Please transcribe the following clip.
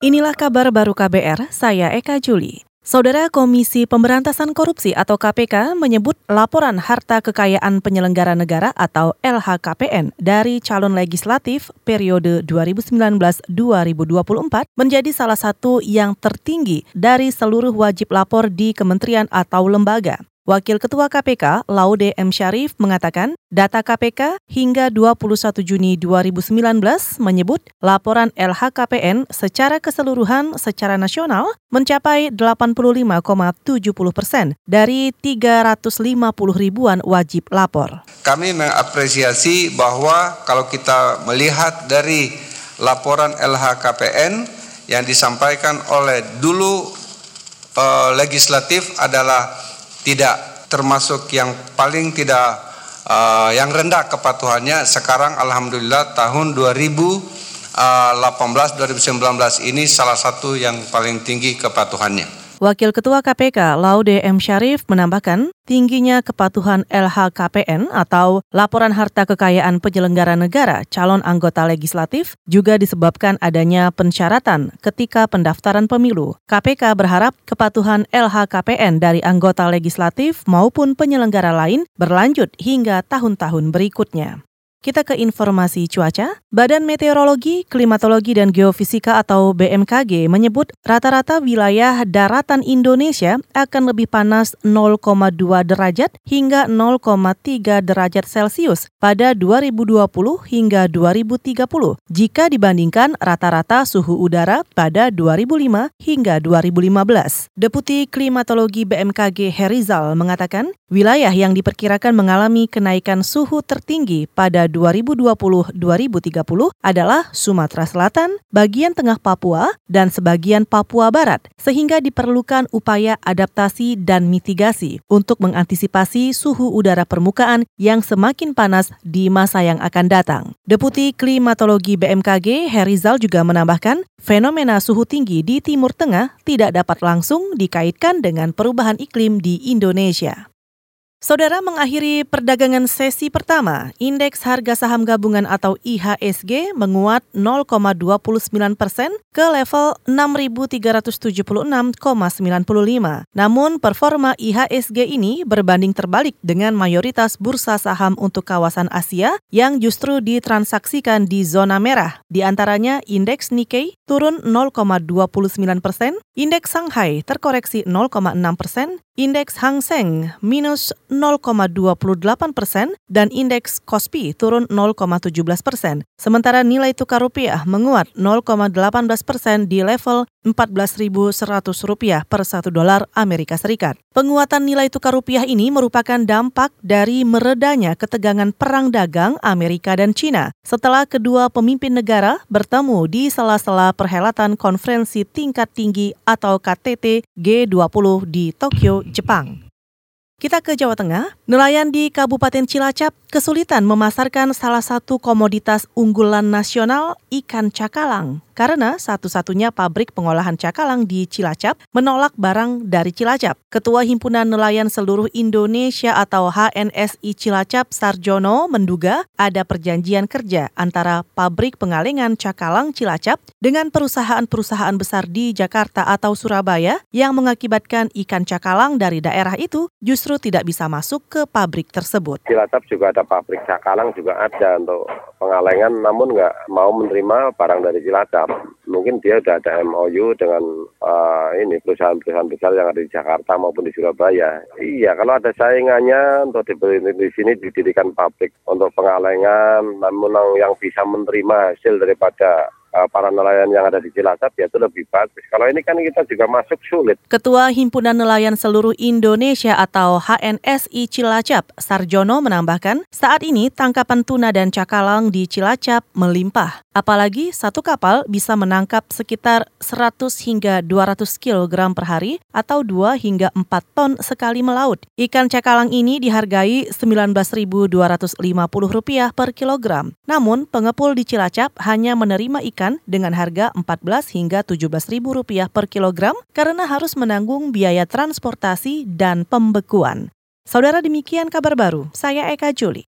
Inilah kabar baru KBR, saya Eka Juli. Saudara Komisi Pemberantasan Korupsi atau KPK menyebut laporan harta kekayaan penyelenggara negara atau LHKPN dari calon legislatif periode 2019-2024 menjadi salah satu yang tertinggi dari seluruh wajib lapor di kementerian atau lembaga. Wakil Ketua KPK, Laude M. Syarif, mengatakan data KPK hingga 21 Juni 2019 menyebut laporan LHKPN secara keseluruhan secara nasional mencapai 85,70 persen dari 350 ribuan wajib lapor. Kami mengapresiasi bahwa kalau kita melihat dari laporan LHKPN yang disampaikan oleh dulu uh, legislatif adalah tidak termasuk yang paling tidak uh, yang rendah kepatuhannya sekarang alhamdulillah tahun 2018 2019 ini salah satu yang paling tinggi kepatuhannya. Wakil Ketua KPK Laude M. Syarif menambahkan, tingginya kepatuhan LHKPN atau Laporan Harta Kekayaan Penyelenggara Negara calon anggota legislatif juga disebabkan adanya pensyaratan ketika pendaftaran pemilu. KPK berharap kepatuhan LHKPN dari anggota legislatif maupun penyelenggara lain berlanjut hingga tahun-tahun berikutnya. Kita ke informasi cuaca. Badan Meteorologi, Klimatologi, dan Geofisika atau BMKG menyebut rata-rata wilayah daratan Indonesia akan lebih panas 0,2 derajat hingga 0,3 derajat Celcius pada 2020 hingga 2030 jika dibandingkan rata-rata suhu udara pada 2005 hingga 2015. Deputi Klimatologi BMKG Herizal mengatakan wilayah yang diperkirakan mengalami kenaikan suhu tertinggi pada 2020-2030 adalah Sumatera Selatan, bagian tengah Papua, dan sebagian Papua Barat, sehingga diperlukan upaya adaptasi dan mitigasi untuk mengantisipasi suhu udara permukaan yang semakin panas di masa yang akan datang. Deputi Klimatologi BMKG Herizal juga menambahkan, fenomena suhu tinggi di Timur Tengah tidak dapat langsung dikaitkan dengan perubahan iklim di Indonesia. Saudara mengakhiri perdagangan sesi pertama, indeks harga saham gabungan atau IHSG menguat 0,29 persen ke level 6.376,95. Namun performa IHSG ini berbanding terbalik dengan mayoritas bursa saham untuk kawasan Asia yang justru ditransaksikan di zona merah. Di antaranya indeks Nikkei turun 0,29 persen, indeks Shanghai terkoreksi 0,6 persen, indeks Hang Seng minus 0,28 persen dan indeks Kospi turun 0,17 persen. Sementara nilai tukar rupiah menguat 0,18 persen di level 14.100 rupiah per satu dolar Amerika Serikat. Penguatan nilai tukar rupiah ini merupakan dampak dari meredanya ketegangan perang dagang Amerika dan Cina setelah kedua pemimpin negara bertemu di sela-sela perhelatan konferensi tingkat tinggi atau KTT G20 di Tokyo, Jepang. Kita ke Jawa Tengah. Nelayan di Kabupaten Cilacap kesulitan memasarkan salah satu komoditas unggulan nasional ikan cakalang karena satu-satunya pabrik pengolahan cakalang di Cilacap menolak barang dari Cilacap. Ketua Himpunan Nelayan Seluruh Indonesia atau HNSI Cilacap Sarjono menduga ada perjanjian kerja antara pabrik pengalengan cakalang Cilacap dengan perusahaan-perusahaan besar di Jakarta atau Surabaya yang mengakibatkan ikan cakalang dari daerah itu justru tidak bisa masuk ke pabrik tersebut. Cilacap juga ada pabrik cakalang juga ada untuk pengalengan namun nggak mau menerima barang dari Cilacap mungkin dia sudah ada MOU dengan uh, ini perusahaan-perusahaan besar yang ada di Jakarta maupun di Surabaya. Iya, kalau ada saingannya untuk di, di sini didirikan pabrik untuk pengalengan, namun yang bisa menerima hasil daripada uh, para nelayan yang ada di Cilacap ya itu lebih bagus. Kalau ini kan kita juga masuk sulit. Ketua Himpunan Nelayan Seluruh Indonesia atau HNSI Cilacap, Sarjono menambahkan, saat ini tangkapan tuna dan cakalang di Cilacap melimpah. Apalagi satu kapal bisa menangkap sekitar 100 hingga 200 kg per hari atau 2 hingga 4 ton sekali melaut. Ikan cakalang ini dihargai Rp19.250 per kilogram. Namun pengepul di Cilacap hanya menerima ikan dengan harga 14 hingga 17 ribu rupiah per kilogram karena harus menanggung biaya transportasi dan pembekuan. Saudara demikian kabar baru, saya Eka Juli.